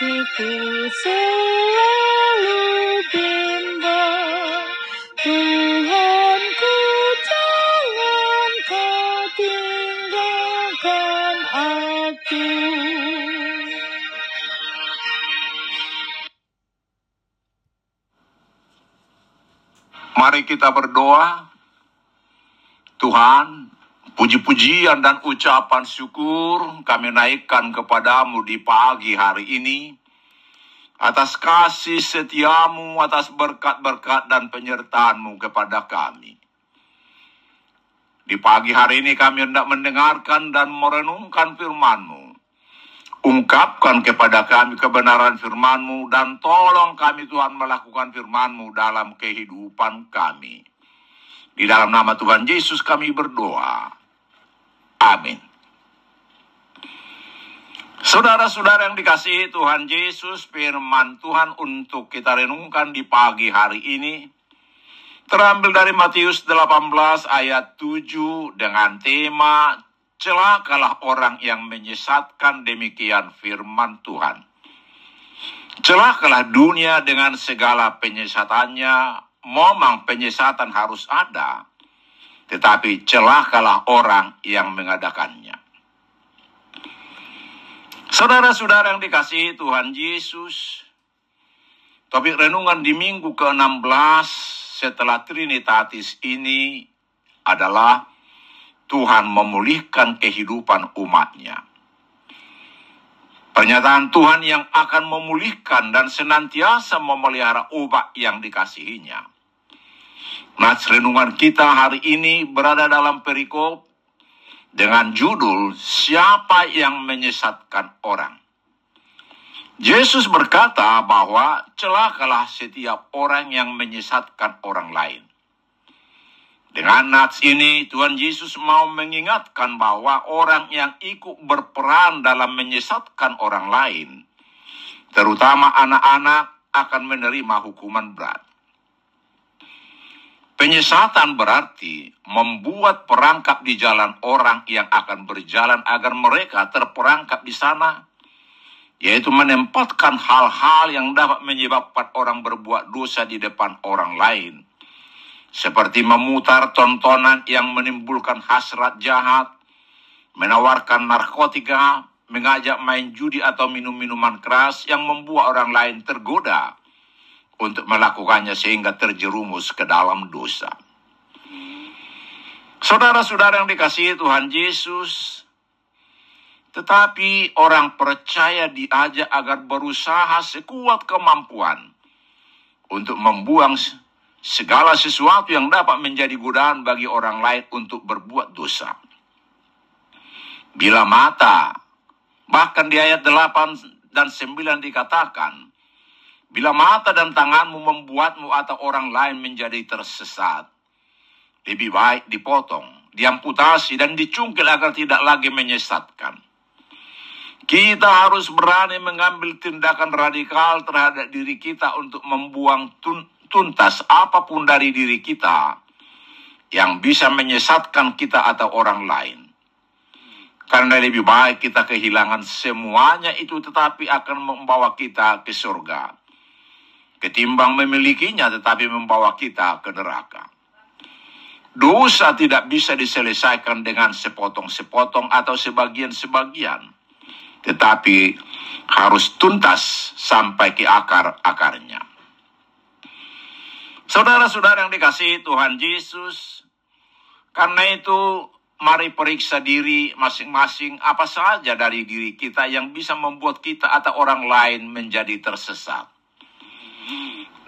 Hatiku selalu bimbang Tuhanku jangan kau tinggalkan aku Mari kita berdoa. Tuhan, puji-pujian dan ucapan syukur kami naikkan kepadamu di pagi hari ini. Atas kasih setiamu, atas berkat-berkat dan penyertaanmu kepada kami. Di pagi hari ini kami hendak mendengarkan dan merenungkan firman-Mu. Ungkapkan kepada kami kebenaran firman-Mu dan tolong kami Tuhan melakukan firman-Mu dalam kehidupan kami. Di dalam nama Tuhan Yesus kami berdoa. Amin. Saudara-saudara yang dikasihi Tuhan Yesus, firman Tuhan untuk kita renungkan di pagi hari ini terambil dari Matius 18 ayat 7 dengan tema celakalah orang yang menyesatkan demikian firman Tuhan. Celakalah dunia dengan segala penyesatannya, memang penyesatan harus ada, tetapi celakalah orang yang mengadakannya. Saudara-saudara yang dikasihi Tuhan Yesus, topik renungan di minggu ke-16 setelah Trinitatis ini adalah Tuhan memulihkan kehidupan umatnya. Pernyataan Tuhan yang akan memulihkan dan senantiasa memelihara umat yang dikasihinya. Nats renungan kita hari ini berada dalam perikop dengan judul Siapa yang menyesatkan orang. Yesus berkata bahwa celakalah setiap orang yang menyesatkan orang lain. Dengan nats ini, Tuhan Yesus mau mengingatkan bahwa orang yang ikut berperan dalam menyesatkan orang lain, terutama anak-anak, akan menerima hukuman berat. Penyesatan berarti membuat perangkap di jalan orang yang akan berjalan agar mereka terperangkap di sana, yaitu menempatkan hal-hal yang dapat menyebabkan orang berbuat dosa di depan orang lain, seperti memutar tontonan yang menimbulkan hasrat jahat, menawarkan narkotika, mengajak main judi atau minum minuman keras yang membuat orang lain tergoda untuk melakukannya sehingga terjerumus ke dalam dosa. Saudara-saudara yang dikasihi Tuhan Yesus, tetapi orang percaya diajak agar berusaha sekuat kemampuan untuk membuang segala sesuatu yang dapat menjadi godaan bagi orang lain untuk berbuat dosa. Bila mata, bahkan di ayat 8 dan 9 dikatakan, Bila mata dan tanganmu membuatmu atau orang lain menjadi tersesat, lebih baik dipotong, diamputasi, dan dicungkil agar tidak lagi menyesatkan. Kita harus berani mengambil tindakan radikal terhadap diri kita untuk membuang tun tuntas apa pun dari diri kita yang bisa menyesatkan kita atau orang lain. Karena lebih baik kita kehilangan semuanya itu tetapi akan membawa kita ke surga ketimbang memilikinya tetapi membawa kita ke neraka. Dosa tidak bisa diselesaikan dengan sepotong-sepotong atau sebagian-sebagian, tetapi harus tuntas sampai ke akar-akarnya. Saudara-saudara yang dikasihi Tuhan Yesus, karena itu mari periksa diri masing-masing apa saja dari diri kita yang bisa membuat kita atau orang lain menjadi tersesat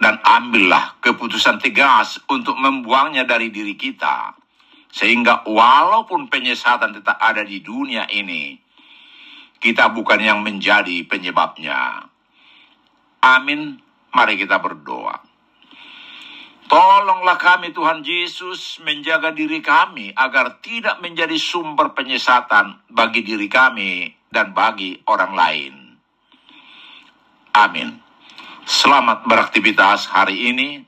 dan ambillah keputusan tegas untuk membuangnya dari diri kita. Sehingga walaupun penyesatan tetap ada di dunia ini, kita bukan yang menjadi penyebabnya. Amin. Mari kita berdoa. Tolonglah kami Tuhan Yesus menjaga diri kami agar tidak menjadi sumber penyesatan bagi diri kami dan bagi orang lain. Amin. Selamat beraktivitas hari ini.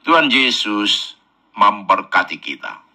Tuhan Yesus memberkati kita.